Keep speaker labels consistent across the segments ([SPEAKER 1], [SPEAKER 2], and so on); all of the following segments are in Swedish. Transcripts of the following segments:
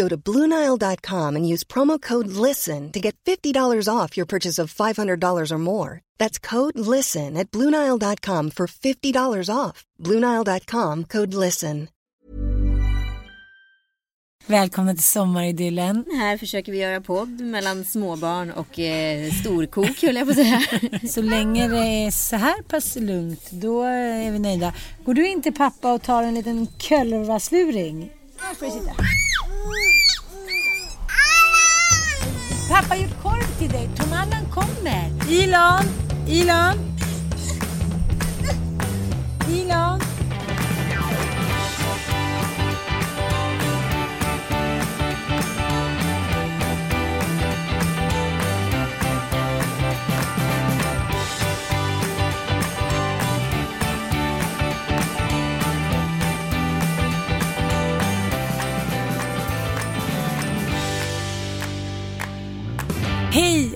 [SPEAKER 1] Go to BlueNile.com and use promo code LISTEN to get $50 off your purchase of $500 or more. That's code LISTEN at BlueNile.com for $50 off. BlueNile.com code LISTEN.
[SPEAKER 2] Välkomna till sommaridyllen.
[SPEAKER 3] Här försöker vi göra podd mellan småbarn och eh, storkok höll jag på att säga.
[SPEAKER 2] Så länge det är så här pass lugnt, då är vi nöjda. Går du in till pappa och tar en liten kölvasluring? Här får du sitta. Pappa har gjort korv till dig. Tom Allan kommer. Ilan, Ilan. Ilan.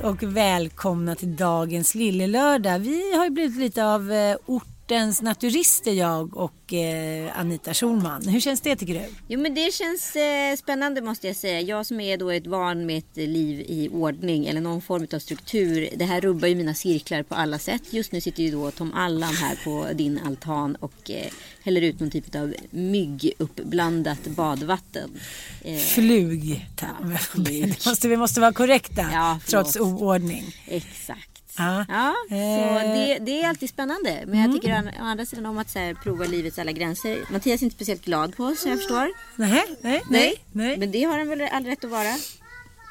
[SPEAKER 2] Och välkomna till dagens Lillelördag. Vi har ju blivit lite av eh, ort ortens naturister jag och eh, Anita Schulman. Hur känns det tycker du?
[SPEAKER 3] Jo men det känns eh, spännande måste jag säga. Jag som är då ett van med ett liv i ordning eller någon form av struktur. Det här rubbar ju mina cirklar på alla sätt. Just nu sitter ju då Tom Allan här på din altan och eh, häller ut någon typ av mygguppblandat badvatten.
[SPEAKER 2] Eh, Flug. Ja, flug. måste, vi måste vara korrekta ja, trots oordning.
[SPEAKER 3] Exakt. Ja, ja så det, det, är alltid spännande. Men jag mm. tycker å andra sidan om att så här, prova livets alla gränser. Mattias är inte speciellt glad på oss, jag förstår.
[SPEAKER 2] Nej, nej, nej.
[SPEAKER 3] nej. Men det har han väl all rätt att vara.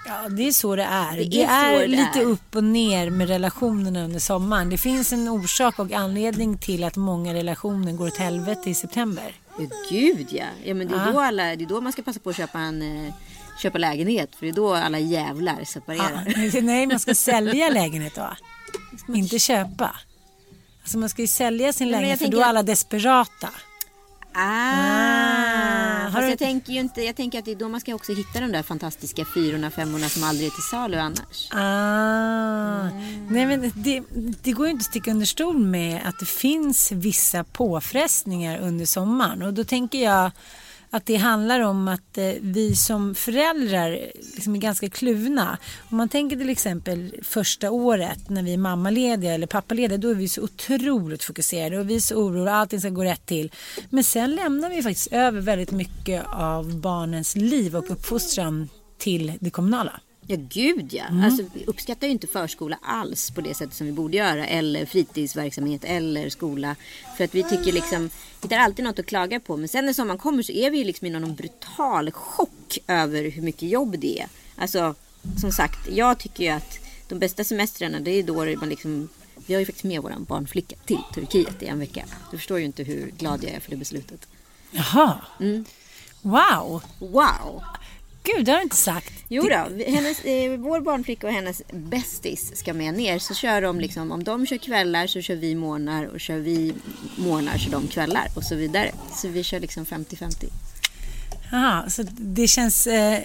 [SPEAKER 2] Ja, det är så det är. Det, det är, är lite är. upp och ner med relationerna under sommaren. Det finns en orsak och anledning till att många relationer går åt helvete i september.
[SPEAKER 3] Ja, gud ja. ja men det, är ja. Då alla, det är då man ska passa på att köpa en eh, köpa lägenhet. För det är då alla jävlar separerar.
[SPEAKER 2] Ja, nej, man ska sälja lägenhet då. Inte köpa. Alltså man ska ju sälja sin lägenhet för då är alla desperata.
[SPEAKER 3] Ah, ah du... jag tänker ju inte, jag tänker att det är då man ska också hitta de där fantastiska fyrorna, femmorna som aldrig är till salu annars.
[SPEAKER 2] Ah, mm. nej men det, det går ju inte att sticka under stol med att det finns vissa påfrestningar under sommaren och då tänker jag att det handlar om att eh, vi som föräldrar eh, liksom är ganska kluvna. Om man tänker till exempel första året när vi är mammalediga eller pappalediga då är vi så otroligt fokuserade och vi är så oroliga allting ska gå rätt till. Men sen lämnar vi faktiskt över väldigt mycket av barnens liv och uppfostran till det kommunala.
[SPEAKER 3] Ja gud ja. Mm. Alltså, vi uppskattar ju inte förskola alls på det sättet som vi borde göra. Eller fritidsverksamhet eller skola. För att vi tycker liksom, hittar alltid något att klaga på. Men sen när sommaren kommer så är vi ju liksom i någon brutal chock över hur mycket jobb det är. Alltså som sagt, jag tycker ju att de bästa semestrarna det är då man liksom vi har ju faktiskt med vår barnflicka till Turkiet i en vecka. Du förstår ju inte hur glad jag är för det beslutet.
[SPEAKER 2] Jaha. Mm. Wow.
[SPEAKER 3] Wow.
[SPEAKER 2] Gud, det har du inte sagt.
[SPEAKER 3] Jo då, hennes, eh, vår barnflicka och hennes bästis ska med ner. Så kör de liksom, om de kör kvällar så kör vi morgnar och kör vi morgnar så de kvällar och så vidare. Så vi kör liksom 50-50.
[SPEAKER 2] Jaha, så det känns... Eh,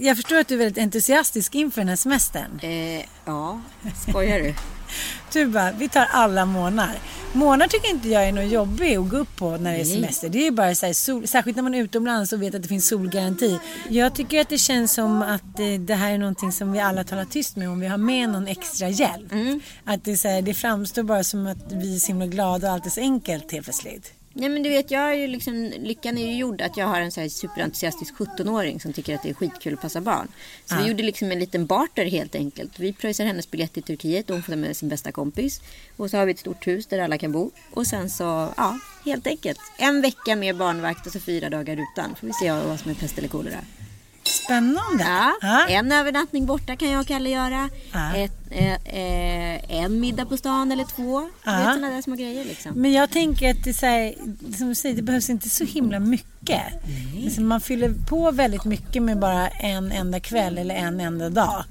[SPEAKER 2] jag förstår att du är väldigt entusiastisk inför den här semestern.
[SPEAKER 3] Eh, ja, skojar du?
[SPEAKER 2] Du bara, vi tar alla månader. Månader tycker inte jag är något jobbig att gå upp på när det är semester. Det är bara så här, sol, särskilt när man är utomlands och vet att det finns solgaranti. Jag tycker att det känns som att det, det här är någonting som vi alla talar tyst med om vi har med någon extra hjälp. Mm. Att det, så här, det framstår bara som att vi är så himla glada och allt är så enkelt helt plötsligt.
[SPEAKER 3] Nej men du vet, jag är ju liksom, lyckan är ju gjord att jag har en så här superentusiastisk 17-åring som tycker att det är skitkul att passa barn. Så vi gjorde liksom en liten barter helt enkelt. Vi pröjsar hennes biljett till Turkiet och hon får ta med sin bästa kompis. Och så har vi ett stort hus där alla kan bo. Och sen så, ja, helt enkelt. En vecka med barnvakt och så fyra dagar utan. Får vi se vad som är pest eller kolera.
[SPEAKER 2] Spännande.
[SPEAKER 3] Ja,
[SPEAKER 2] Ja.
[SPEAKER 3] En övernattning borta kan jag och Kalle göra.
[SPEAKER 2] Ja.
[SPEAKER 3] Ett, eh, eh, en middag på stan eller två.
[SPEAKER 2] Ja.
[SPEAKER 3] Vet sådana där små grejer liksom.
[SPEAKER 2] Men jag tänker att det, här, som du säger, det behövs inte så himla mycket. Liksom man fyller på väldigt mycket med bara en enda kväll eller en enda dag.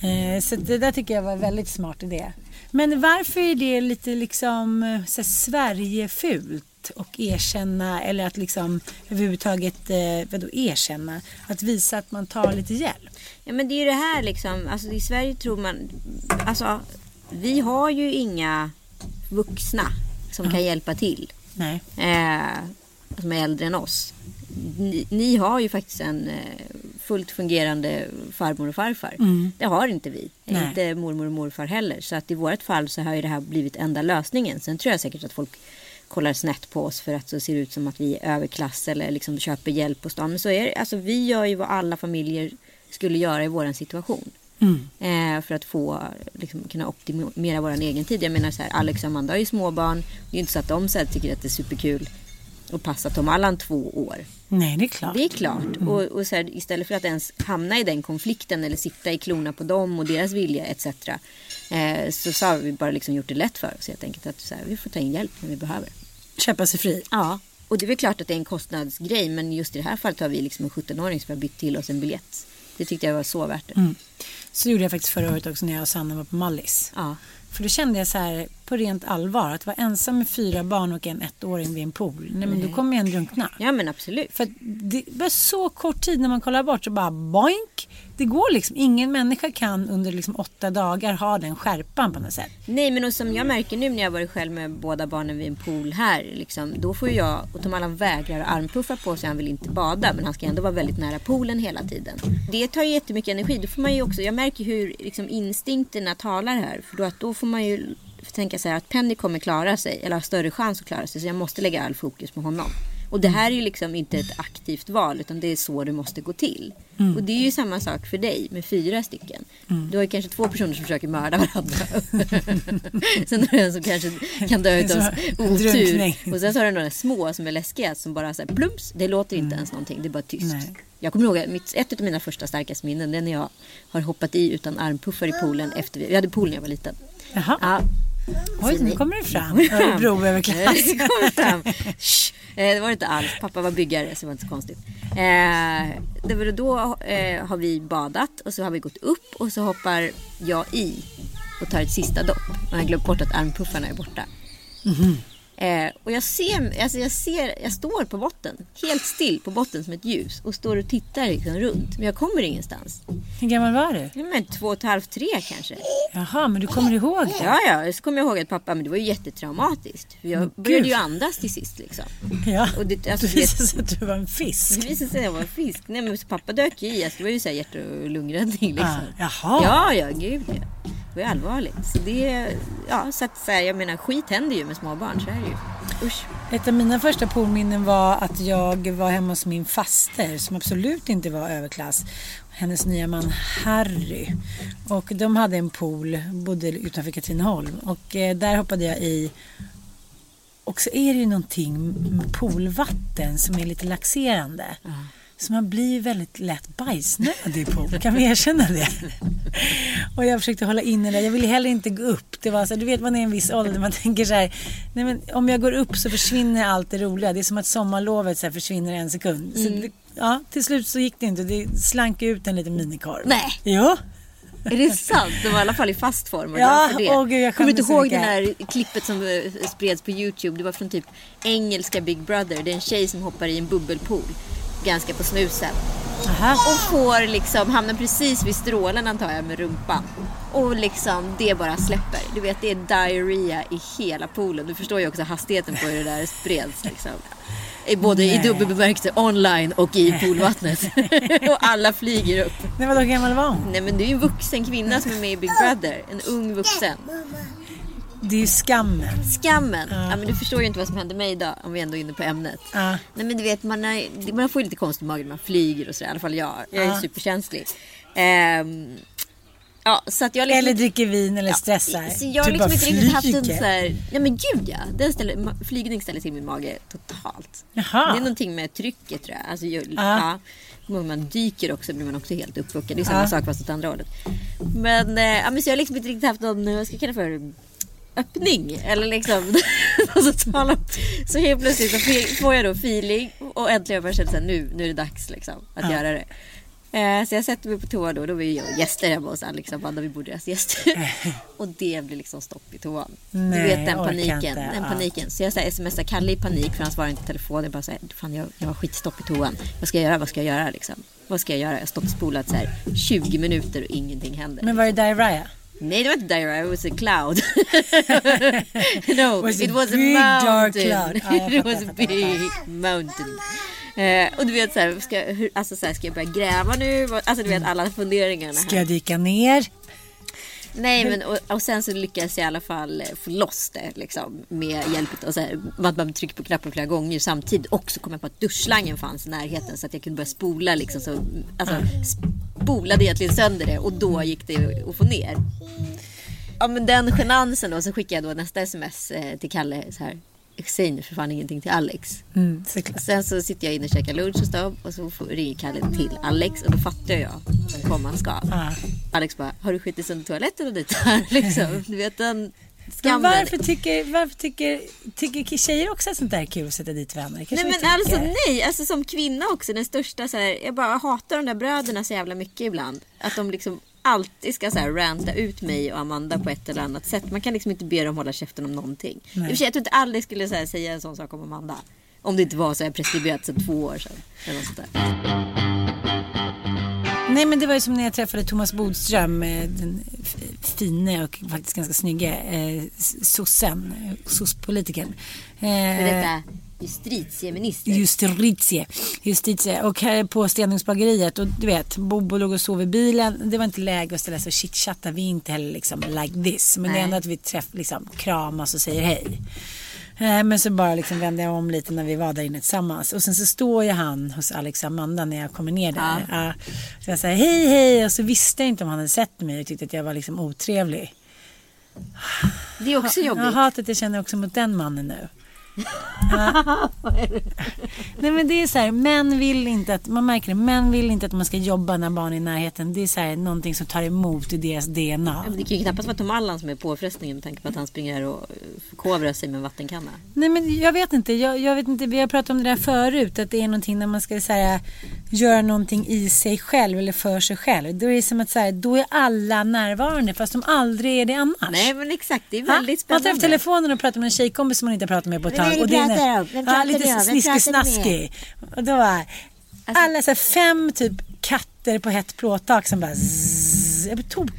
[SPEAKER 2] Eh, så det där tycker jag var en väldigt smart idé. Men varför är det lite liksom eh, så här, Sverigefult och erkänna eller att liksom överhuvudtaget eh, vadå, erkänna? Att visa att man tar lite hjälp.
[SPEAKER 3] Ja men det är ju det här liksom. Alltså i Sverige tror man. Alltså vi har ju inga vuxna som kan hjälpa till.
[SPEAKER 2] Nej.
[SPEAKER 3] Eh, som är äldre än oss. Ni, ni har ju faktiskt en eh, fullt fungerande farmor och farfar. Det har inte vi.
[SPEAKER 2] Nej.
[SPEAKER 3] Inte mormor och morfar heller. Så att i vårt fall så har ju det här blivit enda lösningen. Sen tror jag säkert att folk kollar snett på oss för att det ser ut som att vi är överklass eller liksom köper hjälp på stan. Men så är det. Alltså vi gör ju vad alla familjer skulle göra i våran situation. Eh, för att få liksom, kunna optimera vår egen tid. Jag menar så här, Alex och Amanda har ju småbarn. Det är ju inte så att de så här, tycker att det är superkul att passa Tom Allan två år.
[SPEAKER 2] Nej, det är klart.
[SPEAKER 3] Det är klart. Och, och så här, istället för att ens hamna i den konflikten eller sitta i klorna på dem och deras vilja etc. Eh, så, så har vi bara liksom gjort det lätt för oss helt enkelt. Att så här, vi får ta in hjälp när vi behöver.
[SPEAKER 2] Köpa sig fri.
[SPEAKER 3] Ja. Och det är väl klart att det är en kostnadsgrej. Men just i det här fallet har vi liksom en 17-åring som har bytt till oss en biljett. Det tyckte jag var så värt det.
[SPEAKER 2] Så gjorde jag faktiskt förra året också när jag och Sanna var på Mallis.
[SPEAKER 3] Ja.
[SPEAKER 2] För då kände jag så här på rent allvar att vara ensam med fyra barn och en ettåring vid en pool. Nej men då kommer jag en drunkna.
[SPEAKER 3] ja men absolut.
[SPEAKER 2] För det var så kort tid när man kollar bort så bara boink. Det går liksom. Ingen människa kan under liksom åtta dagar ha den skärpan på något sätt.
[SPEAKER 3] Nej men och som jag märker nu när jag varit själv med båda barnen vid en pool här. Liksom, då får ju jag och Tom Allan vägrar armpuffar på sig. Han vill inte bada men han ska ändå vara väldigt nära poolen hela tiden. Det tar ju jättemycket energi. Då får man ju också, jag märker hur liksom, instinkterna talar här. För då, att då får man ju tänka sig att Penny kommer klara sig. Eller har större chans att klara sig. Så jag måste lägga all fokus på honom. Och det här är ju liksom inte ett aktivt val utan det är så det måste gå till. Och det är ju samma sak för dig med fyra stycken. Du har ju kanske två personer som försöker mörda varandra. sen har du en som kanske kan dö utav otur. Och sen så har du några små som är läskiga som bara säger plumps. Det låter inte ens någonting, det är bara tyst.
[SPEAKER 2] Nej.
[SPEAKER 3] Jag kommer ihåg mitt, ett av mina första starkaste minnen det är när jag har hoppat i utan armpuffar i poolen efter vi, vi hade pool när jag var liten.
[SPEAKER 2] Jaha.
[SPEAKER 3] Ja,
[SPEAKER 2] Oj, nu kommer det fram. Örebro överklass.
[SPEAKER 3] det kommer fram. Shh. Eh, Det var det inte alls. Pappa var byggare så det var inte så konstigt. Eh, det var då eh, har vi badat och så har vi gått upp och så hoppar jag i och tar ett sista dopp. Och jag har glömt bort att armpuffarna är borta. Eh, och jag ser, alltså jag ser, jag står på botten, helt still på botten som ett ljus och står och tittar liksom runt. Men jag kommer ingenstans.
[SPEAKER 2] Hur gammal var du?
[SPEAKER 3] Nej, Men två och ett halvt, tre kanske.
[SPEAKER 2] Jaha, men du kommer ihåg det?
[SPEAKER 3] Ja, ja. Så kommer jag ihåg att pappa, men det var ju jättetraumatiskt. För jag började ju andas till sist liksom.
[SPEAKER 2] Ja.
[SPEAKER 3] Och det, alltså,
[SPEAKER 2] Det visade sig att du var en fisk.
[SPEAKER 3] det visade sig att jag var en fisk. Nej men pappa dök ju i. Alltså, det var ju så här hjärt och lungräddning liksom.
[SPEAKER 2] Ah, jaha.
[SPEAKER 3] Ja, ja, gud ja. Det ju allvarligt. Så det, ja, så att så här, jag menar skit händer ju med småbarn, så är det ju. Usch.
[SPEAKER 2] Ett av mina första poolminnen var att jag var hemma hos min faster som absolut inte var överklass. Hennes nya man Harry. Och de hade en pool, bodde utanför Katrineholm. Och eh, där hoppade jag i. Och så är det ju någonting med poolvatten som är lite laxerande. Så man blir väldigt lätt bajsnödig pool. Kan vi erkänna det? Och jag försökte hålla inne det. Jag ville heller inte gå upp. Det var så, du vet man är i en viss ålder. Man tänker så här. Nej men om jag går upp så försvinner allt det roliga. Det är som att sommarlovet så försvinner en sekund. Så det, ja, till slut så gick det inte. Det slank ut en liten minikorv.
[SPEAKER 3] Nej.
[SPEAKER 2] Jo.
[SPEAKER 3] Är det sant? De var i alla fall i fast form. och
[SPEAKER 2] Ja,
[SPEAKER 3] det.
[SPEAKER 2] åh gud, jag
[SPEAKER 3] Kommer inte ihåg det här klippet som eh, spreds på Youtube? Det var från typ engelska Big Brother. Det är en tjej som hoppar i en bubbelpool. Ganska på snusen.
[SPEAKER 2] Aha.
[SPEAKER 3] Och får liksom, hamnar precis vid strålen antar jag med rumpan. Och liksom det bara släpper. Du vet det är diarrhea i hela poolen. Du förstår ju också hastigheten på hur det där spreds liksom. I- Både i
[SPEAKER 2] Nej.
[SPEAKER 3] dubbel bemärkelse online och i poolvattnet. och alla flyger upp.
[SPEAKER 2] Nej, vadå, hur gammal var hon?
[SPEAKER 3] Nej men det är ju en vuxen kvinna som är med i Big Brother. En ung vuxen.
[SPEAKER 2] Det är ju skammen.
[SPEAKER 3] Skammen. Ja. men du förstår ju inte vad som hände mig idag om vi ändå är inne på ämnet.
[SPEAKER 2] Ja.
[SPEAKER 3] Nej men du vet man, har, man får ju lite konstig mage när man flyger och sådär. I alla fall jag. Jag är
[SPEAKER 2] Ja.
[SPEAKER 3] superkänslig. Ehm, ja, så att jag liksom
[SPEAKER 2] Eller dricker vin eller stressar.
[SPEAKER 3] Så jag har
[SPEAKER 2] Du
[SPEAKER 3] liksom inte riktigt haft en så här, Nej men gud ja. Den ställer, flygning ställer till min mage totalt.
[SPEAKER 2] Jaha.
[SPEAKER 3] Det är någonting med trycket tror jag. Alltså, jag
[SPEAKER 2] Ja.
[SPEAKER 3] ja. Om man dyker också blir man också helt uppvuxen. Det är samma
[SPEAKER 2] Ja.
[SPEAKER 3] sak fast åt andra hållet. Men, ja, men så jag har liksom inte riktigt haft någon, vad ska jag kalla för? Öppning. Eller liksom. så, tala, så helt plötsligt så får jag då feeling och äntligen bara känner att nu, nu är det dags liksom, att
[SPEAKER 2] Ja.
[SPEAKER 3] göra det. Eh, så jag sätter mig på toa då. Då var jag gäster hemma hos Alex och Amanda. Vi bodde deras gäster. och det blir liksom stopp i toan.
[SPEAKER 2] Nej,
[SPEAKER 3] du vet den paniken.
[SPEAKER 2] inte.
[SPEAKER 3] Den
[SPEAKER 2] Ja.
[SPEAKER 3] paniken. Så jag så här, smsar Kalle i panik för han svarar inte i telefon. Jag bara säger, fan jag, jag har skitstopp i toan. Vad ska jag göra? Vad ska jag göra liksom? Vad ska jag göra? Jag har stått och spolat så här 20 minuter och ingenting händer.
[SPEAKER 2] Men var det diarrhea?
[SPEAKER 3] Nej, det var inte diarrhea, it was a cloud. no,
[SPEAKER 2] Was
[SPEAKER 3] it was a
[SPEAKER 2] big dark
[SPEAKER 3] mountain.
[SPEAKER 2] cloud. Ja, jag
[SPEAKER 3] it was a big mountain. Eh, och du vet så här, ska, hur, alltså så här, ska jag börja gräva nu? Alltså du vet alla funderingarna
[SPEAKER 2] Ska jag dyka ner?
[SPEAKER 3] Nej men och, och sen så lyckas jag i alla fall eh, få loss det liksom med hjälp av så här, att man trycker på knappen flera gånger samtidigt. Och så kom jag på att duschslangen fanns i närheten så att jag kunde börja spola liksom. Så, alltså spolade egentligen sönder det och då gick det att få ner. Ja men den genansen då så skickade jag då nästa sms eh, till Kalle så här. Säg nu för fan ingenting till Alex.
[SPEAKER 2] Mm.
[SPEAKER 3] Sen så sitter jag inne och käkar lunch hos dem och så får- ringer Kalle till Alex och då fattar jag vad komma ska.
[SPEAKER 2] Ja.
[SPEAKER 3] Alex bara, har du skitit sönder toaletten och dit här? Liksom. Du vet den
[SPEAKER 2] Men
[SPEAKER 3] skammen.
[SPEAKER 2] varför tycker, varför tycker, tycker tjejer också att sånt där är kul att sätta dit vänner? Kanske
[SPEAKER 3] Nej men alltså nej, alltså som kvinna också den största så här, jag bara hatar de där bröderna så jävla mycket ibland. Att de liksom alltid ska så här ranta ut mig och Amanda på ett eller annat sätt. Man kan liksom inte be dem hålla käften om någonting. I och för sig, jag tror inte Alex skulle här, säga en sån sak om Amanda. Om det inte var så här preskriberat sedan två år sedan. Eller något sånt där.
[SPEAKER 2] Nej men det var ju som när jag träffade Thomas Bodström, eh, den fine och faktiskt ganska snygge eh, sossen, eh, sosspolitikern. Eh,
[SPEAKER 3] justitieminister.
[SPEAKER 2] Justitie. Justitie. Och här på Stenungsbageriet och du vet, Bobo låg och sov i bilen. Det var inte läge att ställa sig och chitchatta. Vi är inte heller liksom like this. Men det
[SPEAKER 3] Nej.
[SPEAKER 2] är ändå att vi träff, liksom, kramas och säger hej. Eh, Men så bara liksom vände jag om lite när vi var där inne tillsammans. Och sen så står ju han hos Alex och Amanda när jag kommer ner där. Ja. Så jag säger hej hej och så visste jag inte om han hade sett mig och tyckte att jag var liksom otrevlig.
[SPEAKER 3] Det är också jobbigt.
[SPEAKER 2] Jag har hatat jag känner också mot den mannen nu. Nej men det är så här, män vill inte att, man märker det, män vill inte att man ska jobba när barn är i närheten. Det är så här, någonting som tar emot i deras DNA.
[SPEAKER 3] Men Det kan ju knappast vara Tom Allan som är påfrestningen med tanke på att han springer här och förkovrar sig med en vattenkanna.
[SPEAKER 2] Nej men jag vet inte, jag, jag vet inte, vi har pratat om det där förut, att det är någonting när man ska så här, göra någonting i sig själv eller för sig själv. Då är det som att så här, då är alla närvarande fast de aldrig är det annars.
[SPEAKER 3] Nej men exakt, det är
[SPEAKER 2] Ha?
[SPEAKER 3] väldigt
[SPEAKER 2] Man tar
[SPEAKER 3] spännande.
[SPEAKER 2] upp telefonen och pratar med en tjejkompis som man inte pratat med på ett
[SPEAKER 3] Vem är det
[SPEAKER 2] Och
[SPEAKER 3] pratar om? Vem
[SPEAKER 2] ja,
[SPEAKER 3] pratar
[SPEAKER 2] lite
[SPEAKER 3] pratar du
[SPEAKER 2] sniskesnaskig. Och då var alla så här fem typ katter på hett plåttak som bara zzz. Jag blir tok.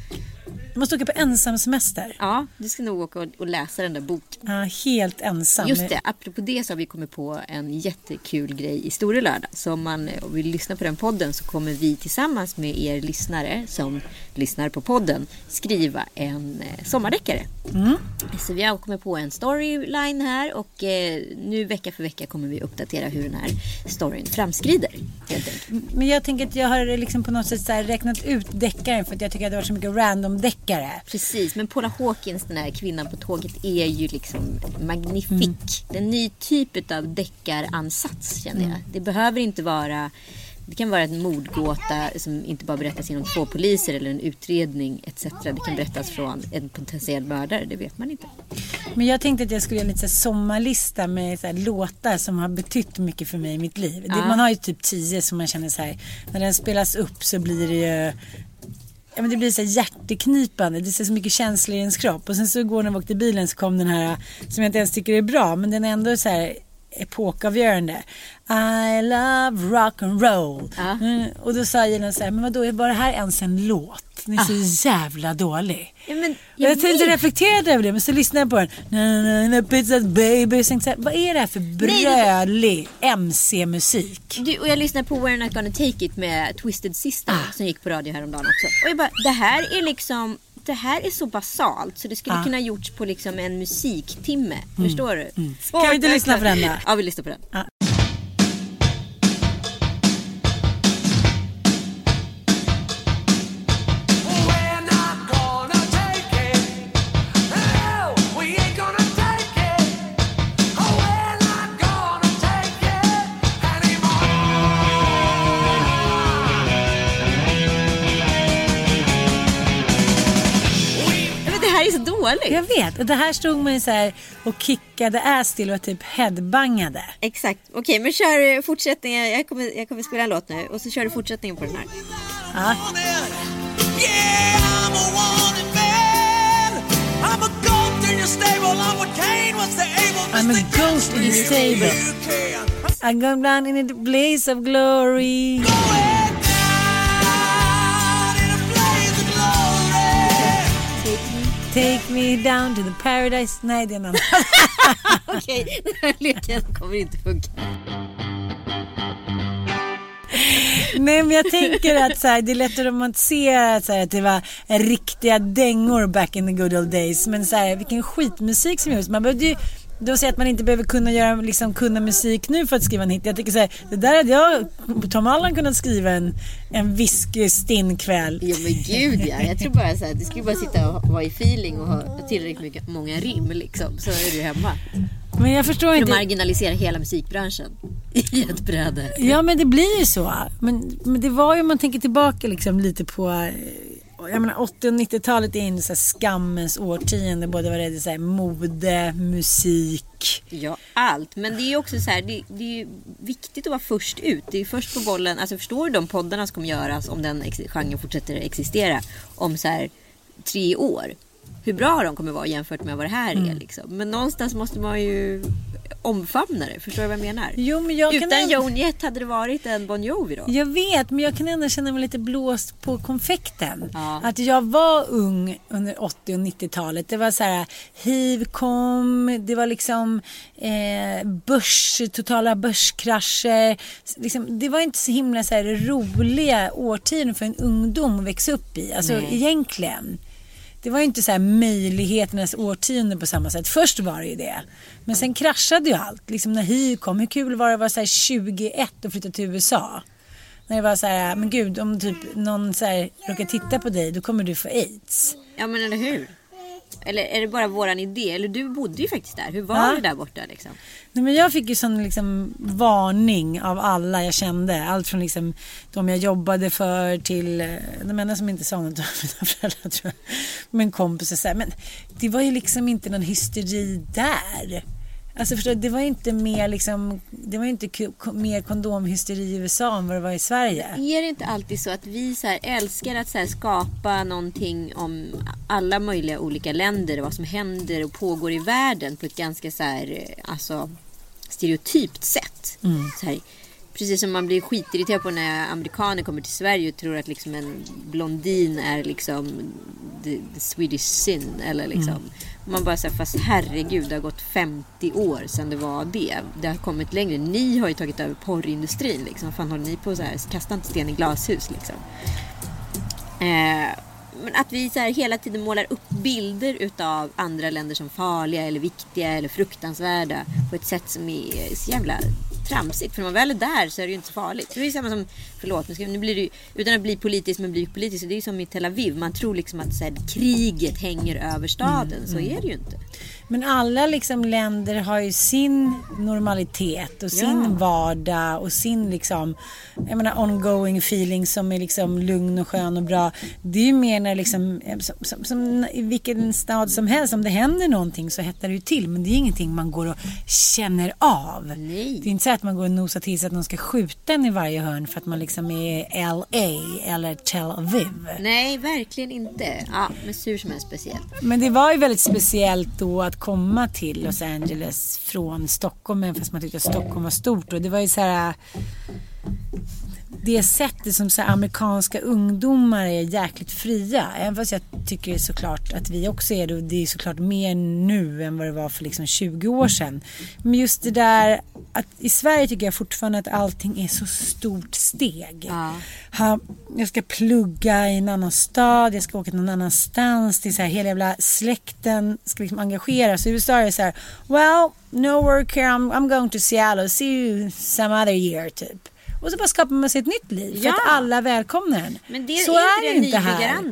[SPEAKER 2] Jag måste åka på ensam semester.
[SPEAKER 3] Ja, du ska nog åka och, och läsa den där boken.
[SPEAKER 2] Ja, helt ensam.
[SPEAKER 3] Just det, apropå det så har vi kommit på en jättekul grej i Store lördag. Så om man vill lyssna på den podden så kommer vi tillsammans med er lyssnare som lyssnar på podden skriva en eh, sommardeckare. Så vi har kommit på en storyline här och eh, nu vecka för vecka kommer vi uppdatera hur den här storyn framskrider.
[SPEAKER 2] Men jag tänker att jag har liksom på något sätt räknat ut deckaren för att jag tycker att det varit så mycket random deckare.
[SPEAKER 3] Precis, men Paula Hawkins, den här kvinnan på tåget, är ju liksom magnifik.
[SPEAKER 2] Mm.
[SPEAKER 3] Det är en ny typ av deckaransats känner jag.
[SPEAKER 2] Mm.
[SPEAKER 3] Det behöver inte vara det kan vara en mordgåta som inte bara berättas genom två poliser eller en utredning etc. Det kan berättas från en potentiell mördare, det vet man inte.
[SPEAKER 2] Men jag tänkte att jag skulle göra lite så här sommarlista med så här låtar som har betytt mycket för mig i mitt liv. Det,
[SPEAKER 3] Ja.
[SPEAKER 2] man har ju typ tio som man känner så här, när den spelas upp så blir det ju Ja, men det blir så här hjärteknipande, det är så mycket känslor i ens kropp. Och sen så går när vi åkte i bilen så kom den här som jag inte ens tycker är bra men den är ändå så här epokavgörande. I love rock and roll.
[SPEAKER 3] Ja.
[SPEAKER 2] Mm, och då sa Gina så här, men vadå, var det här ens en låt? Den är så jävla dålig.
[SPEAKER 3] Ja, men
[SPEAKER 2] Jag,
[SPEAKER 3] jag
[SPEAKER 2] tänkte reflektera över det men så lyssnade jag på den. Na, na, na, pizza baby. Så här, vad är det här för brölig MC-musik?
[SPEAKER 3] Och jag lyssnade på We're Not Gonna Take It med Twisted Sister
[SPEAKER 2] Ah.
[SPEAKER 3] som gick på radio häromdagen också. Och jag bara, det här är liksom det här är så basalt så det skulle
[SPEAKER 2] Ja.
[SPEAKER 3] kunna gjorts på liksom en musiktimme. Förstår du? Svårt
[SPEAKER 2] Kan vi inte lyssna på den då?
[SPEAKER 3] Ja, vi lyssnar på den.
[SPEAKER 4] We're
[SPEAKER 3] dåligt.
[SPEAKER 2] Jag vet. Och det här stod man ju så här och kickade ass till och typ headbangade.
[SPEAKER 3] Exakt. Okej, men kör eh, fortsättningen. Jag kommer, jag kommer spela en låt nu och så kör du fortsättningen på den här.
[SPEAKER 2] Ja.
[SPEAKER 4] Yeah, I'm a goat in your stable. I'm what Cain was the able
[SPEAKER 2] I'm a ghost in the stable.
[SPEAKER 4] You can
[SPEAKER 2] I go down in a blaze of glory. Take me down to the paradise. Nej, det är en annan.
[SPEAKER 3] Okej, den här leken kommer inte funka.
[SPEAKER 2] Nej, men jag tänker att så här, det är lätt att romantisera så här, att det var riktiga dängor back in the good old days. Men så här, vilken skitmusik som gjordes. Man behövde ju de säger att man inte behöver kunna, göra, liksom, kunna musik nu för att skriva en hit. Jag tycker så här, det där hade jag, Tom Allan kunnat skriva en, en whisky-stinn kväll.
[SPEAKER 3] Jo men gud ja. Jag tror bara så här, du skulle bara sitta och vara i feeling och ha tillräckligt mycket, många rim liksom. Så är du hemma.
[SPEAKER 2] Men jag förstår
[SPEAKER 3] För
[SPEAKER 2] inte.
[SPEAKER 3] marginalisera hela musikbranschen i ett bräde.
[SPEAKER 2] Ja men det blir ju så. Men, men det var ju om man tänker tillbaka liksom lite på eh, jag menar 80 och 90-talet är ju så skammens årtionde. Både vad det är så här mode, musik.
[SPEAKER 3] Ja, allt. Men det är också så här, det, det är viktigt att vara först ut. Det är först på bollen. Alltså förstår du de poddarna som kommer göras om den genren fortsätter existera om så här tre år? Hur bra de kommer vara jämfört med vad det här
[SPEAKER 2] Mm.
[SPEAKER 3] är liksom. Men någonstans måste man ju omfamna det. Förstår du vad jag menar?
[SPEAKER 2] Jo, men jag
[SPEAKER 3] Utan
[SPEAKER 2] ändå-
[SPEAKER 3] Joan Jett hade det varit en Bon Jovi då.
[SPEAKER 2] Jag vet, men jag kan ändå känna mig lite blåst på konfekten.
[SPEAKER 3] Ja.
[SPEAKER 2] Att jag var ung under 80 och 90-talet. Det var så här, hiv kom, det var liksom eh, börs, totala börskrascher. Liksom, det var inte så himla så här, roliga årtionden för en ungdom att växa upp i. Alltså
[SPEAKER 3] Nej.
[SPEAKER 2] egentligen. Det var ju inte så här möjligheternas årtionde på samma sätt. Först var det ju det. Men sen kraschade ju allt. Liksom när hiv kom. Hur kul var det att vara så här 21 och flytta till USA? När det var så här, men gud om typ någon så här råkar titta på dig då kommer du få aids.
[SPEAKER 3] Ja men eller hur? Eller är det bara våran idé? Eller du bodde ju faktiskt där. Hur var
[SPEAKER 2] Ja.
[SPEAKER 3] det där borta liksom?
[SPEAKER 2] Nej, men jag fick ju sån liksom varning av alla jag kände. Allt från liksom de jag jobbade för till eh, de enda som inte sa något var mina föräldrar tror jag. Men kompisar så här, men det var ju liksom inte någon hysteri där. Alltså förstår du, det var ju inte mer liksom, det var inte mer kondomhysteri i USA än vad det var i Sverige.
[SPEAKER 3] Är det inte alltid så att vi så älskar att så skapa någonting om alla möjliga olika länder, vad som händer och pågår i världen på ett ganska så här, eh, alltså, stereotypt sätt. Så här, precis som man blir skitirriterad på när amerikaner kommer till Sverige och tror att liksom en blondin är liksom the, the Swedish sin. Eller liksom. Man bara säger fast herregud det har gått 50 år sedan det var det. Det har kommit längre. Ni har ju tagit över porrindustrin. Liksom. Fan håller ni på så här? Kasta inte sten i glashus liksom. Eh, men att vi så här hela tiden målar upp bilder utav andra länder som farliga eller viktiga eller fruktansvärda på ett sätt som är så jävla tramsigt. För när man väl är där så är det ju inte så farligt. Det är samma som, förlåt, nu, blir det ju, utan att bli politisk men bli politisk. Det är ju som i Tel Aviv. Man tror liksom att så här, kriget hänger över staden. Så är det ju inte.
[SPEAKER 2] Men alla liksom länder har ju sin normalitet och sin
[SPEAKER 3] Ja.
[SPEAKER 2] vardag och sin liksom, jag menar ongoing feeling som är liksom lugn och skön och bra. Det är ju mer när liksom, som, som, som i vilken stad som helst, om det händer någonting så hettar det ju till. Men det är ingenting man går och känner av.
[SPEAKER 3] Nej.
[SPEAKER 2] Det är inte så att man går och nosar till sig att någon ska skjuta en i varje hörn för att man liksom är i LA eller Tel Aviv.
[SPEAKER 3] Nej, verkligen inte. Ja, men sur som är speciell.
[SPEAKER 2] Men det var ju väldigt speciellt då att komma till Los Angeles från Stockholm, även fast man tyckte att Stockholm var stort. Och det var ju så här... Det sättet som så amerikanska ungdomar är jäkligt fria. Även fast jag tycker såklart att vi också är det. Och det är såklart mer nu än vad det var för liksom 20 år sedan. Men just det där att i Sverige tycker jag fortfarande att allting är så stort steg.
[SPEAKER 3] Ja.
[SPEAKER 2] Ha, jag ska plugga i en annan stad, jag ska åka någon annanstans. Det är så här, hela jävla släkten ska liksom engageras. I USA är det så här, well, no work here, I'm, I'm going to Seattle, see you some other year typ. Och så bara skapar man sig ett nytt liv för
[SPEAKER 3] Ja.
[SPEAKER 2] att alla välkomnar en.
[SPEAKER 3] Men det
[SPEAKER 2] så
[SPEAKER 3] är
[SPEAKER 2] är det inte här.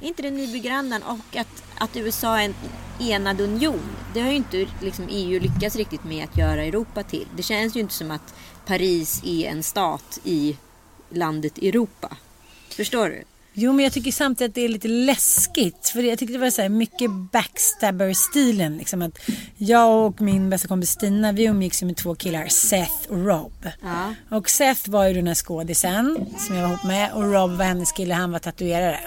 [SPEAKER 3] Är inte det nybyggarandan och att, att USA är en enad union. Det har ju inte liksom, EU lyckats riktigt med att göra Europa till. Det känns ju inte som att Paris är en stat i landet Europa. Förstår du?
[SPEAKER 2] Jo, men jag tycker samtidigt att det är lite läskigt. För jag tyckte det var så här mycket backstabber-stilen. Liksom att jag och min bästa kompis Stina, vi umgicks ju med två killar, Seth och Rob.
[SPEAKER 3] Ja.
[SPEAKER 2] Och Seth var ju den här skådisen som jag var ihop med och Rob var hennes kille, han var tatuerare.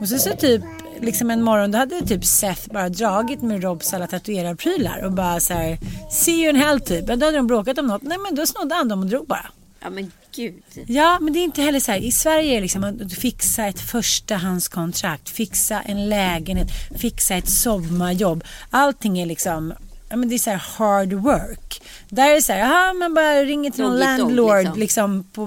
[SPEAKER 2] Och så, så typ, liksom en morgon, då hade typ Seth bara dragit med Robs alla tatuerarprylar och bara så här, see you in hell typ. Då hade de bråkat om något. Nej men då snodde han dem och drog bara.
[SPEAKER 3] Ja men gud.
[SPEAKER 2] Ja, men det är inte heller så här. I Sverige är det liksom att fixa ett förstahandskontrakt, fixa en lägenhet, fixa ett sommarjobb. Allting är liksom, ja men det är så här hard work. Där är det så här, aha, man bara ringer till någon
[SPEAKER 3] dog,
[SPEAKER 2] landlord
[SPEAKER 3] liksom.
[SPEAKER 2] liksom. på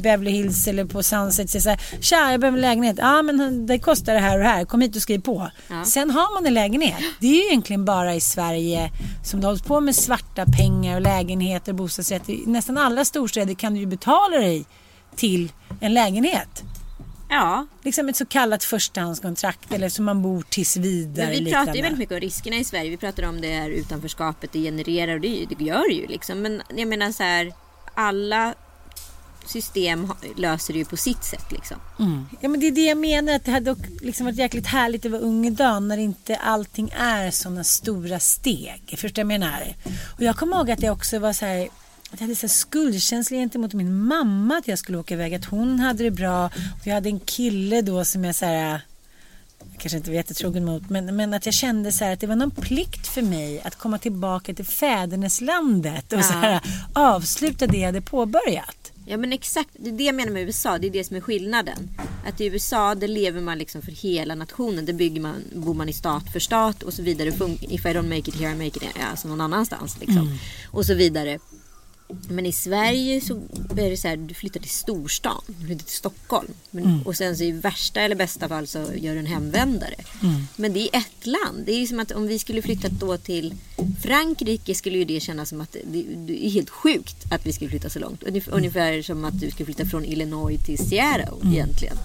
[SPEAKER 2] Beverly Hills eller på Sunset. Så här, tja jag behöver en lägenhet. Ja men det kostar det här och det här, kom hit och skriv på.
[SPEAKER 3] Ja.
[SPEAKER 2] Sen har man en lägenhet. Det är ju egentligen bara i Sverige som det hålls på med svarta pengar och lägenheter och bostadsrätter. I nästan alla storstäder kan du ju betala dig till en lägenhet.
[SPEAKER 3] Ja,
[SPEAKER 2] Liksom ett så kallat förstahandskontrakt eller som man bor tills vidare.
[SPEAKER 3] men vi pratar ju väldigt mycket om riskerna i Sverige. Vi pratar om det här utanförskapet det genererar och det, det gör det ju liksom. Men jag menar så här, alla system löser det ju på sitt sätt liksom.
[SPEAKER 2] Ja men det är det jag menar att det hade liksom varit jäkligt härligt att vara ung idag när inte allting är sådana stora steg. Förstår jag menar? Och jag kommer ihåg att jag också var så här jag hade så skuldkänsla gentemot min mamma att jag skulle åka iväg. Att hon hade det bra. Och jag hade en kille då som jag så här kanske inte var jättetrogen mot, men, men att jag kände så här att det var någon plikt för mig att komma tillbaka till fäderneslandet och
[SPEAKER 3] Ja.
[SPEAKER 2] så här, avsluta det jag hade påbörjat.
[SPEAKER 3] Ja men exakt, det är det jag menar med USA. Det är det som är skillnaden. Att i USA där lever man liksom för hela nationen. Där bygger man, bor man i stat för stat och så vidare. If I don't make it here I make it alltså någon annanstans. Liksom. Och så vidare. Men i Sverige så är det så här, du flyttar till storstan. Du flyttar till Stockholm. Men, Och sen så i värsta eller bästa fall så gör du en hemvändare. Men det är ett land. Det är som att om vi skulle flytta då till Frankrike skulle ju det kännas som att det, det är helt sjukt att vi skulle flytta så långt. Ungef- Ungefär som att du skulle flytta från Illinois till Seattle egentligen.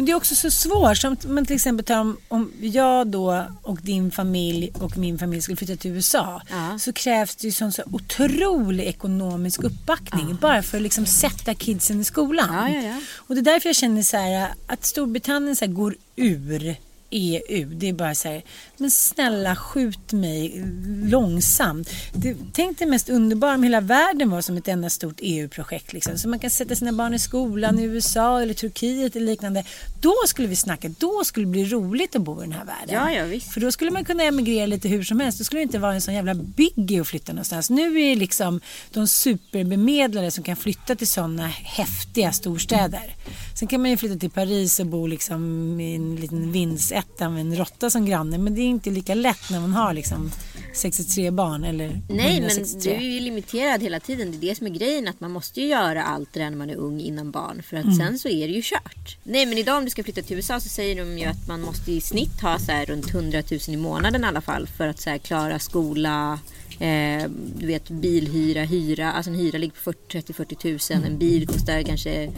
[SPEAKER 2] Men det är också så svårt. Som man till exempel tar om, om jag då och din familj och min familj skulle flytta till USA.
[SPEAKER 3] Ja.
[SPEAKER 2] Så krävs det ju sån så otrolig ekonomisk uppbackning. Bara för att liksom sätta kidsen i skolan.
[SPEAKER 3] Ja, ja, ja.
[SPEAKER 2] Och det är därför jag känner så här att Storbritannien så här går ur EU. Det är bara så här, men snälla skjut mig långsamt. Det, tänk det mest underbara om hela världen var som ett enda stort EU-projekt. Liksom. Så man kan sätta sina barn i skolan i USA eller Turkiet eller liknande. Då skulle vi snacka, då skulle det bli roligt att bo i den här världen.
[SPEAKER 3] Ja, ja, visst.
[SPEAKER 2] För då skulle man kunna emigrera lite hur som helst. Då skulle det inte vara en sån jävla biggie att flytta någonstans. Nu är det liksom de superbemedlade som kan flytta till sådana häftiga storstäder. Sen kan man ju flytta till Paris och bo liksom i en liten vindsetta med en råtta som granne. Men det är inte lika lätt när man har liksom 63 barn eller
[SPEAKER 3] Nej, men
[SPEAKER 2] 163.
[SPEAKER 3] du är ju limiterad hela tiden. Det är det som är grejen. Att man måste ju göra allt det där när man är ung innan barn. För att sen så är det ju kört. Nej, men idag om du ska flytta till USA så säger de ju att man måste i snitt ha så här runt 100 000 i månaden i alla fall. För att så här klara skola, eh, du vet bilhyra, hyra. Alltså en hyra ligger på 30-40 000. En bil kostar kanske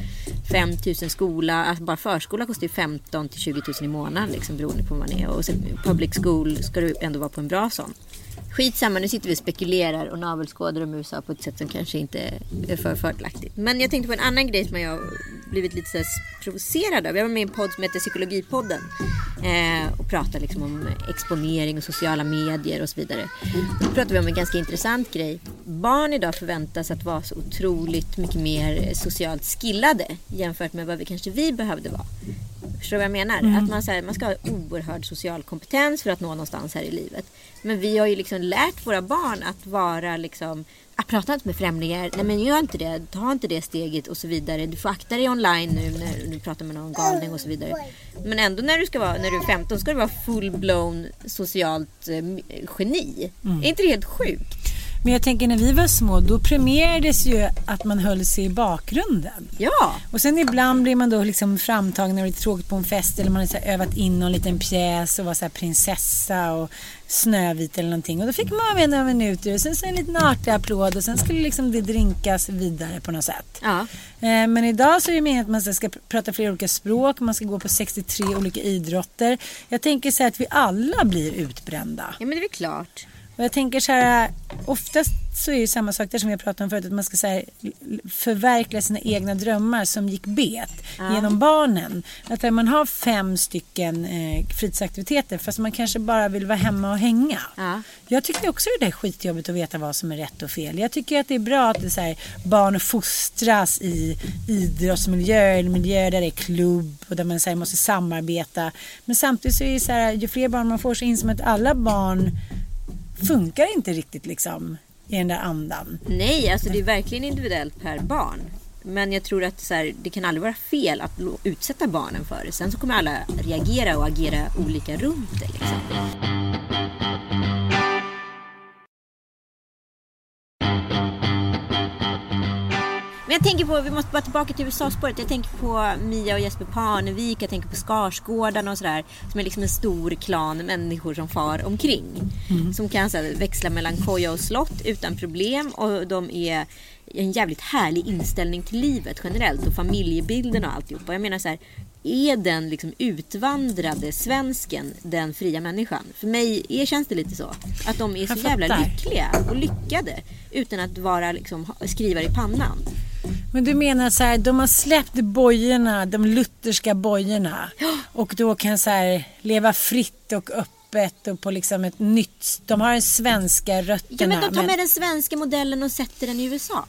[SPEAKER 3] 5 000 skola. Alltså bara förskola kostar ju 15 till 20 000 i månaden liksom, beroende på vad man är. Och sen public school ska du ändå vara på en bra sån. Skitsamma, nu sitter vi och spekulerar och navelskådar om USA på ett sätt som kanske inte är för fördelaktigt. Men jag tänkte på en annan grej som jag har blivit lite så här provocerad av. Jag var med i en podd som heter Psykologipodden eh, och pratade liksom om exponering och sociala medier och så vidare. Då pratade vi om en ganska intressant grej. Barn idag förväntas att vara så otroligt mycket mer socialt skillade jämfört med vad vi kanske vi behövde vara. Förstår du vad jag menar? Att man, så här, man ska ha oerhörd social kompetens för att nå någonstans här i livet. Men vi har ju liksom lärt våra barn att vara liksom att prata inte med främlingar, nej men gör inte det, ta inte det steget och så vidare. Du får akta dig online nu när du pratar med någon galning och så vidare. Men ändå när du, ska vara, när du är 15 ska du vara full-blown socialt eh, geni. Är inte det helt sjukt?
[SPEAKER 2] Men jag tänker när vi var små då premierades ju att man höll sig i bakgrunden.
[SPEAKER 3] Ja,
[SPEAKER 2] Och sen ibland blir man då liksom framtagen när det är tråkigt på en fest eller man har så övat in någon liten pjäs och var så här prinsessa och Snövit eller någonting. Och då fick man vara med några minuter och sen så en liten artig applåd och sen skulle liksom det drinkas vidare på något sätt.
[SPEAKER 3] ja.
[SPEAKER 2] Eh, Men idag så är det meningen att man ska pr- prata flera olika språk, man ska gå på 63 olika idrotter. Jag tänker så här att vi alla blir utbrända.
[SPEAKER 3] ja men det är väl klart.
[SPEAKER 2] Och jag tänker så här, oftast så är det samma sak där som jag pratade om förut, att man ska så här, förverkliga sina egna drömmar som gick bet genom barnen. Att man har fem stycken eh, fritidsaktiviteter fast man kanske bara vill vara hemma och hänga.
[SPEAKER 3] Ja.
[SPEAKER 2] Jag tycker också det är skitjobbigt att veta vad som är rätt och fel. Jag tycker att det är bra att det är så här, barn fostras i idrottsmiljöer, eller miljöer där det är klubb och där man så här, måste samarbeta. Men samtidigt så är det så här, ju fler barn man får så inser man att alla barn funkar inte riktigt liksom i den där andan.
[SPEAKER 3] Nej, alltså det är verkligen individuellt per barn. Men jag tror att så här, det kan aldrig vara fel att utsätta barnen för det. Sen så kommer alla reagera och agera olika runt det. Liksom. Men jag tänker på, vi måste bara tillbaka till USA-spåret. Jag tänker på Mia och Jesper Parnevik, jag tänker på Skarsgårdarna och sådär. Som är liksom en stor klan människor som far omkring. Som kan så här, växla mellan koja och slott utan problem. Och de är en jävligt härlig inställning till livet generellt och familjebilden och alltihopa. Jag menar så här, är den liksom utvandrade svensken den fria människan? För mig är, känns det lite så. Att de är så jävla lyckliga och lyckade utan att vara liksom, skrivare i pannan.
[SPEAKER 2] Men du menar så här, de har släppt bojorna, de lutherska bojorna och då kan så här leva fritt och öppet och på liksom ett nytt, de har den svenska
[SPEAKER 3] Ja,
[SPEAKER 2] rötterna.
[SPEAKER 3] men de tar med den svenska modellen och sätter den i USA.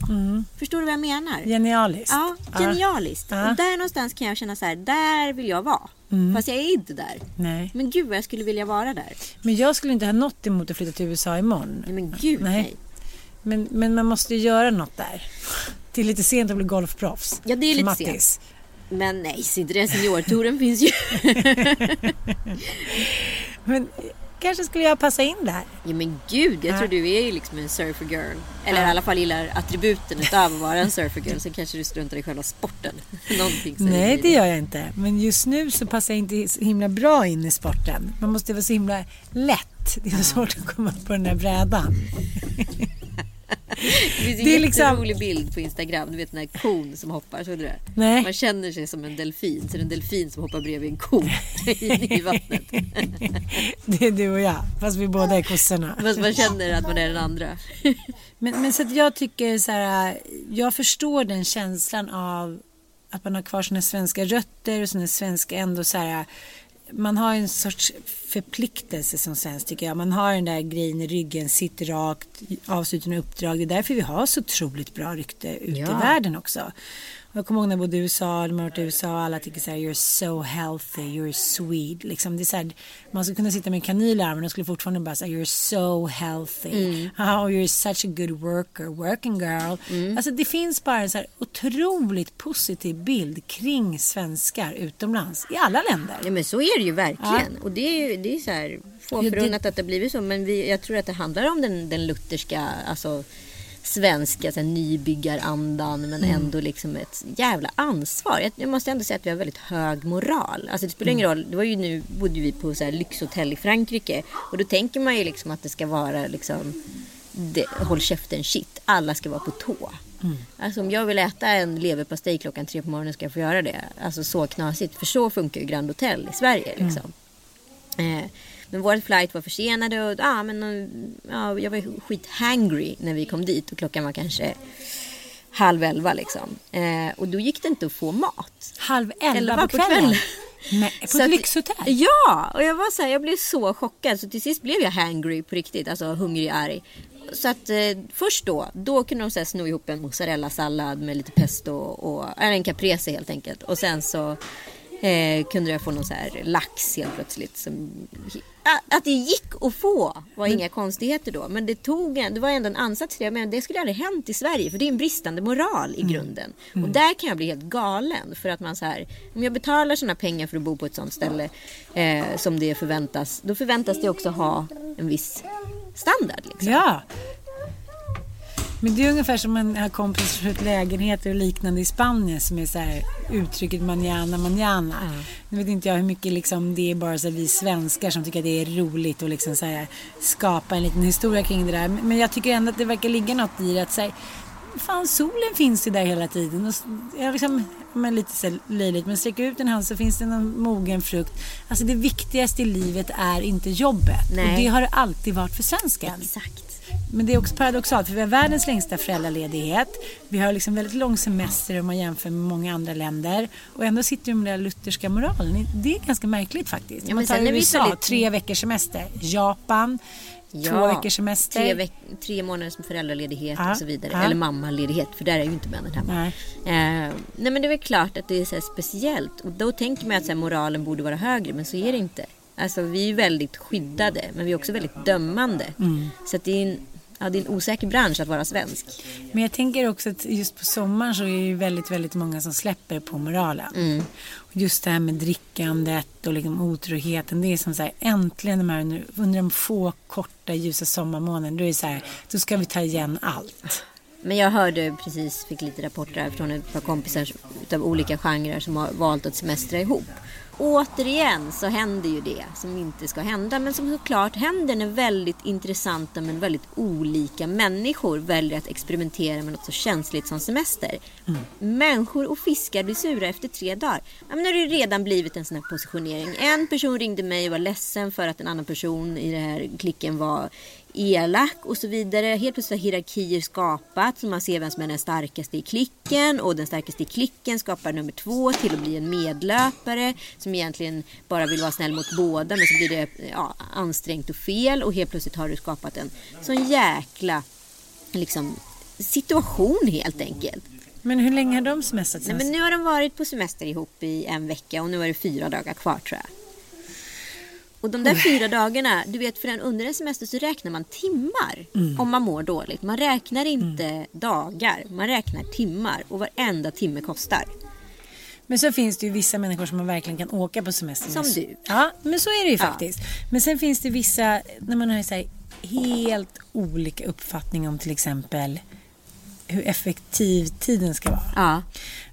[SPEAKER 3] Förstår du vad jag menar?
[SPEAKER 2] Genialiskt.
[SPEAKER 3] Ja, genialiskt.
[SPEAKER 2] Ja.
[SPEAKER 3] Och där någonstans kan jag känna så här, där vill jag vara. Fast jag är inte där.
[SPEAKER 2] Nej.
[SPEAKER 3] Men gud vad jag skulle vilja vara där.
[SPEAKER 2] Men jag skulle inte ha något emot att flytta till USA imorgon.
[SPEAKER 3] Nej men gud nej.
[SPEAKER 2] Nej. Men, men man måste ju göra något där. Det är lite sent att bli golfproffs.
[SPEAKER 3] Ja, det är lite
[SPEAKER 2] Mattis.
[SPEAKER 3] sent. Men nej, så inte det. Seniortouren finns ju.
[SPEAKER 2] Men kanske skulle jag passa in där.
[SPEAKER 3] Ja men gud, jag
[SPEAKER 2] Ja.
[SPEAKER 3] tror du är ju liksom en surfer girl. Eller i alla fall gillar attributen utav att vara en surfer girl. Sen kanske du struntar i själva sporten. Någonting
[SPEAKER 2] Nej, det gör jag inte. Men just nu så passar jag inte så himla bra in i sporten. Man måste vara så himla lätt. Det är så svårt att komma upp på den där brädan.
[SPEAKER 3] Det finns en
[SPEAKER 2] Det är liksom-
[SPEAKER 3] jätterolig bild på Instagram. Du vet den här kon som hoppar. Såg du det?
[SPEAKER 2] Nej.
[SPEAKER 3] Man känner sig som en delfin. Så det är en delfin som hoppar bredvid en ko i vattnet.
[SPEAKER 2] Det är du och jag, fast vi båda är kossorna.
[SPEAKER 3] Fast man känner att man är den andra.
[SPEAKER 2] Men, men så att jag tycker så här, jag förstår den känslan av att man har kvar sina svenska rötter och sina svenska ändå så här, man har en sorts förpliktelse som svensk tycker jag. Man har den där grejen i ryggen, sitter rakt, avslutar med uppdrag. Det är därför vi har så otroligt bra rykte ute
[SPEAKER 3] Ja.
[SPEAKER 2] i världen också. Jag kommer ihåg när jag bodde i USA, när man varit i USA och alla tycker så här, you're so healthy, you're sweet. Liksom, det är så här, man skulle kunna sitta med en kanin i armen och skulle fortfarande bara säga you're so healthy. Oh, you're such a good worker, working girl. Alltså det finns bara en så här otroligt positiv bild kring svenskar utomlands i alla länder.
[SPEAKER 3] Ja men så är det ju verkligen. Och det är ju det är så här få
[SPEAKER 2] Ja, det-
[SPEAKER 3] förunnat att det har blivit så. Men vi, jag tror att det handlar om den, den lutherska, alltså svenska så här, nybyggarandan men
[SPEAKER 2] Mm.
[SPEAKER 3] ändå liksom ett jävla ansvar. Jag, jag måste ändå säga att vi har väldigt hög moral. Alltså det spelar ingen
[SPEAKER 2] Mm.
[SPEAKER 3] roll. Det var ju nu bodde vi på så här lyxhotell i Frankrike och då tänker man ju liksom att det ska vara liksom det, håll käften shit. Alla ska vara på tå.
[SPEAKER 2] Mm.
[SPEAKER 3] Alltså om jag vill äta en leverpastej klockan tre på morgonen ska jag få göra det. Alltså så knasigt. För så funkar ju Grand Hotel i Sverige. Liksom. Eh, men vår flight var försenade och ah, men, eh, ja, jag var skithangry när vi kom dit och klockan var kanske halv elva liksom. Eh, och då gick det inte att få mat.
[SPEAKER 2] Halv elva,
[SPEAKER 3] Elva
[SPEAKER 2] på
[SPEAKER 3] på
[SPEAKER 2] kvällen.
[SPEAKER 3] kvällen.
[SPEAKER 2] Men, på
[SPEAKER 3] Så
[SPEAKER 2] ett
[SPEAKER 3] att-
[SPEAKER 2] lyxhotell?
[SPEAKER 3] Ja, och jag var så här, jag blev så chockad så till sist blev jag hangry på riktigt, alltså hungrig arg. Så att eh, först då, då kunde de så här, sno ihop en mozzarella-sallad med lite pesto och, eller en caprese helt enkelt. Och sen så eh, kunde jag få någon så här lax helt plötsligt. Som, att, det gick att få var inga konstigheter då. Men det, tog en, det var ändå en ansats till det. Men det skulle aldrig hänt i Sverige. För det är en bristande moral i grunden. Och där kan jag bli helt galen. För att man så här, om jag betalar sådana pengar för att bo på ett sånt ställe eh, som det förväntas. Då förväntas det också ha en viss standard. Liksom.
[SPEAKER 2] Ja. Men det är ungefär som man har kompisar köpt lägenheter och liknande i Spanien som är så här uttrycket manana manana. Nu vet inte jag hur mycket liksom det är bara så vi svenskar som tycker att det är roligt att liksom så här skapa en liten historia kring det där. Men jag tycker ändå att det verkar ligga något i det att säga Fan solen finns ju där hela tiden. Och jag liksom, men lite så löjligt men sträcker ut en hand så finns det någon mogen frukt. Alltså det viktigaste i livet är inte jobbet.
[SPEAKER 3] Nej.
[SPEAKER 2] Och det har det alltid varit för svensken.
[SPEAKER 3] Exakt.
[SPEAKER 2] Men det är också paradoxalt för vi har världens längsta föräldraledighet. Vi har liksom väldigt lång semester om man jämför med många andra länder. Och ändå sitter vi med den lutherska moralen. Det är ganska märkligt faktiskt.
[SPEAKER 3] Ja,
[SPEAKER 2] man tar USA,
[SPEAKER 3] väldigt-
[SPEAKER 2] tre veckors semester. Japan, två veckors semester.
[SPEAKER 3] Tre, veck- tre månaders föräldraledighet
[SPEAKER 2] Ja,
[SPEAKER 3] och så vidare.
[SPEAKER 2] ja.
[SPEAKER 3] Eller mammaledighet, för där är ju inte männen hemma.
[SPEAKER 2] Nej.
[SPEAKER 3] Eh, nej men det är väl klart att det är så speciellt. Och då tänker man att så moralen borde vara högre, men så är det inte. Alltså vi är väldigt skyddade, men vi är också väldigt dömande.
[SPEAKER 2] Mm.
[SPEAKER 3] Så det är en, ja, det är en osäker bransch att vara svensk.
[SPEAKER 2] Men jag tänker också att just på sommaren så är det ju väldigt, väldigt många som släpper på moralen. Och just det här med drickandet och liksom otroheten. Det är som så här, äntligen de här, under, under de få korta ljusa sommarmånaderna. Då är det så här, då ska vi ta igen allt.
[SPEAKER 3] Men jag hörde precis, fick lite rapporter från ett par kompisar av olika genrer som har valt att semestra ihop. Återigen så händer ju det som inte ska hända men som såklart händer när väldigt intressanta men väldigt olika människor väljer att experimentera med något så känsligt som semester. Människor och fiskar blir sura efter tre dagar. Ja, men nu har det redan blivit en sån här positionering. En person ringde mig och var ledsen för att en annan person i den här klicken var elak och så vidare. Helt plötsligt har hierarkier skapats så man ser vem som är den starkaste i klicken och den starkaste i klicken skapar nummer två till att bli en medlöpare som egentligen bara vill vara snäll mot båda men så blir det ja, ansträngt och fel och helt plötsligt har du skapat en sån jäkla liksom, situation helt enkelt.
[SPEAKER 2] Men hur länge har de semestrat
[SPEAKER 3] Nej, men nu har de varit på semester ihop i en vecka och nu är det fyra dagar kvar tror jag. Och de där fyra dagarna, du vet för en under en semester så räknar man timmar om man mår dåligt. Man räknar inte dagar, man räknar timmar och varenda timme kostar.
[SPEAKER 2] Men så finns det ju vissa människor som man verkligen kan åka på semester med.
[SPEAKER 3] Som du.
[SPEAKER 2] Ja, men så är det ju
[SPEAKER 3] Ja.
[SPEAKER 2] faktiskt. Men sen finns det vissa, när man har så här, helt olika uppfattning om till exempel hur effektiv tiden ska vara.
[SPEAKER 3] Ja.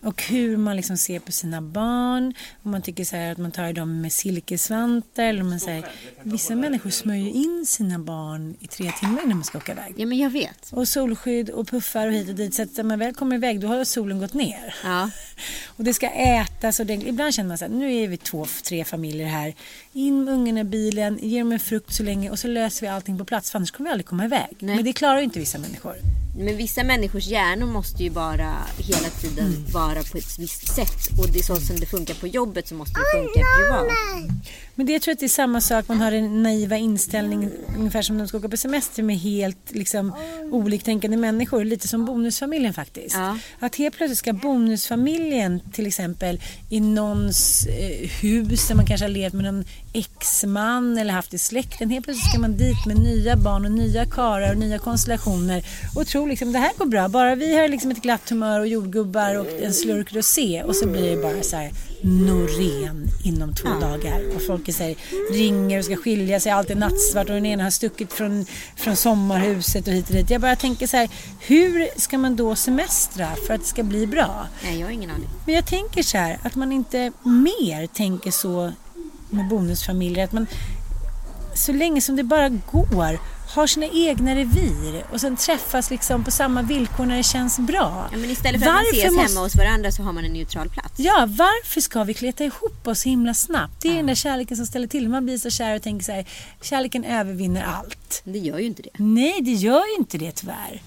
[SPEAKER 2] Och hur man liksom ser på sina barn. Om man tycker så att man tar dem med silkesvantar. Eller man säger, vissa människor smörjer in sina barn i tre timmar innan man ska åka iväg.
[SPEAKER 3] ja, men jag vet.
[SPEAKER 2] Och solskydd och puffar och hit och dit. Så att när man väl kommer iväg då har solen gått ner.
[SPEAKER 3] Ja.
[SPEAKER 2] Och det ska ätas och det, ibland känner man så här, nu är vi två, tre familjer här. In med ungarna i bilen, ge dem en frukt så länge och så löser vi allting på plats för annars kommer vi aldrig komma iväg.
[SPEAKER 3] Nej.
[SPEAKER 2] Men det klarar ju inte vissa människor.
[SPEAKER 3] Men vissa människors hjärnor måste ju bara hela tiden vara på ett visst sätt. Och det är så som det funkar på jobbet så måste det funka privat.
[SPEAKER 2] Men det jag tror att det är samma sak, man har en naiva inställning ungefär som när de ska åka på semester med helt liksom, oliktänkande människor. Lite som bonusfamiljen faktiskt.
[SPEAKER 3] Ja.
[SPEAKER 2] Att helt plötsligt ska bonusfamiljen till exempel i någons eh, hus där man kanske har levt med någon exman eller haft i släkten. Helt plötsligt ska man dit med nya barn och nya karar och nya konstellationer och tro liksom det här går bra. Bara vi har liksom ett glatt humör och jordgubbar och en slurk rosé och så blir det bara så här Norén inom två dagar. Och folk är så här, ringer och ska skilja sig, allt är nattsvart och den ena har stuckit från, från sommarhuset och hit och dit. Jag bara tänker så här, hur ska man då semestra för att det ska bli bra?
[SPEAKER 3] Nej, jag har ingen aning.
[SPEAKER 2] Men jag tänker så här, att man inte mer tänker så med bonusfamiljer. Att man så länge som det bara går har sina egna revir och sen träffas liksom på samma villkor när det känns bra.
[SPEAKER 3] Ja, men istället för att man
[SPEAKER 2] Varför
[SPEAKER 3] ses
[SPEAKER 2] måste-
[SPEAKER 3] hemma hos varandra så har man en neutral plats.
[SPEAKER 2] Ja, varför ska vi kleta ihop oss himla snabbt? Det är den där kärleken som ställer till. Man blir så kär och tänker så här, kärleken övervinner allt.
[SPEAKER 3] Det gör ju inte det.
[SPEAKER 2] Nej, det gör ju inte det tyvärr.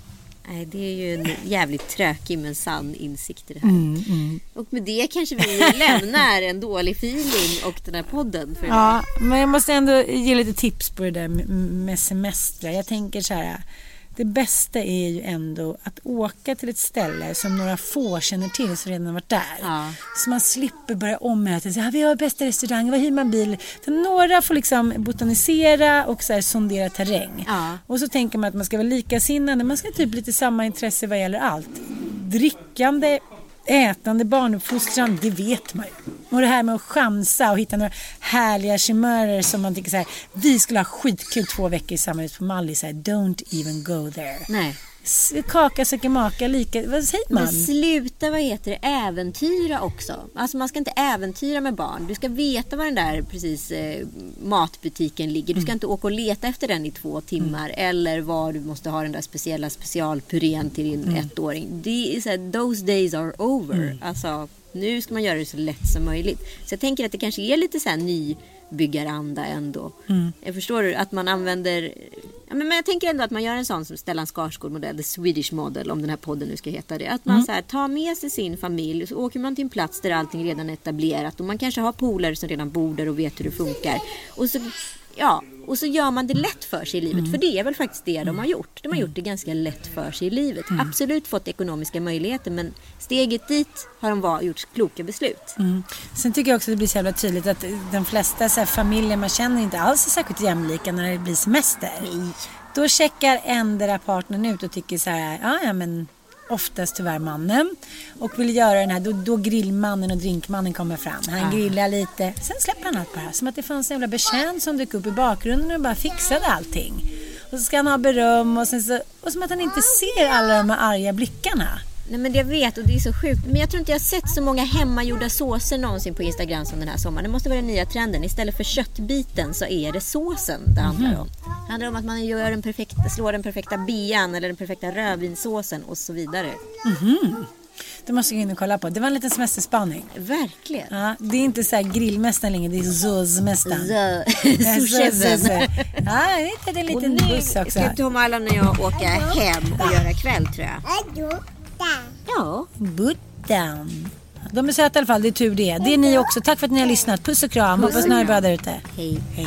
[SPEAKER 3] Nej, det är ju en jävligt tråkig men sann insikt i det här.
[SPEAKER 2] Mm,
[SPEAKER 3] Och med det kanske vi lämnar en dålig feeling och den här podden. För
[SPEAKER 2] Ja, men jag måste ändå ge lite tips på det där med- semestrar. Jag tänker så här. Det bästa är ju ändå att åka till ett ställe som några få känner till som redan varit där.
[SPEAKER 3] Ja.
[SPEAKER 2] Så man slipper börja om hela tiden. säga, vi har bästa restaurang, var hyr man bil? Så några får liksom botanisera och så här sondera terräng.
[SPEAKER 3] Ja.
[SPEAKER 2] Och så tänker man att man ska vara likasinnade. Man ska ha typ lite samma intresse vad gäller allt. Drickande, ätande, barnuppfostran, det vet man ju. Och det här med att chansa och hitta några härliga chimörer som man tycker så här, vi skulle ha skitkul två veckor i samma hus på Mallis, don't even go there.
[SPEAKER 3] Nej
[SPEAKER 2] kaka söker maka, lika, vad säger man?
[SPEAKER 3] Men sluta, vad heter det, äventyra också. Alltså man ska inte äventyra med barn. Du ska veta var den där precis eh, matbutiken ligger. Du ska inte åka och leta efter den i två timmar. Eller var du måste ha den där speciella specialpurén till din ettåring. Det är så här, those days are over. Alltså, nu ska man göra det så lätt som möjligt. Så jag tänker att det kanske är lite så här nybyggaranda ändå. Jag förstår att man använder Ja, men jag tänker ändå att man gör en sån som Stellan Skarsgård-modell, the Swedish model, om den här podden nu ska heta det. Att man så här, tar med sig sin familj och så åker man till en plats där allting redan är etablerat och man kanske har polare som redan bor där och vet hur det funkar. Och så, ja, och så gör man det lätt för sig i livet, för det är väl faktiskt det de har gjort. De har gjort det ganska lätt för sig i livet. Absolut fått ekonomiska möjligheter, men steget dit har de var, gjort kloka beslut.
[SPEAKER 2] Sen tycker jag också att det blir så jävla tydligt att de flesta så här, familjer man känner inte alls är särskilt jämlika när det blir semester. Då checkar ändra partnern ut och tycker så här, ja men oftast tyvärr mannen. Och vill göra den här, då, då grillmannen och drinkmannen kommer fram. Han grillar lite, sen släpper han allt på det här. Som att det fanns en jävla betjänt som dök upp i bakgrunden och bara fixade allting. Och så ska han ha beröm och, sen så, och som att han inte ser alla de här arga blickarna.
[SPEAKER 3] Nej men det jag vet och det är så sjukt. Men jag tror inte jag har sett så många hemmagjorda såser någonsin på Instagram som den här sommaren. Det måste vara den nya trenden. Istället för köttbiten så är det såsen det handlar om. Det handlar om att man gör den perfekta, slår den perfekta bean eller den perfekta rödvinssåsen och så vidare.
[SPEAKER 2] Det måste jag gå in och kolla på. Det var en liten semesterspaning.
[SPEAKER 3] Verkligen.
[SPEAKER 2] Ja, det är inte så här grillmästaren längre, det är såsmästaren.
[SPEAKER 3] Souschefen.
[SPEAKER 2] Ja, jag hittade en
[SPEAKER 3] Och
[SPEAKER 2] liten
[SPEAKER 3] nu
[SPEAKER 2] buss också.
[SPEAKER 3] ska Tom Allan och jag åka hem och göra kväll tror jag. Ja.
[SPEAKER 2] Buttan. De är söta i alla fall, det är tur det. Det är ni också. Tack för att ni har lyssnat. Puss och kram. Hoppas ni har det bra där ute.
[SPEAKER 3] Hej.
[SPEAKER 2] Hej.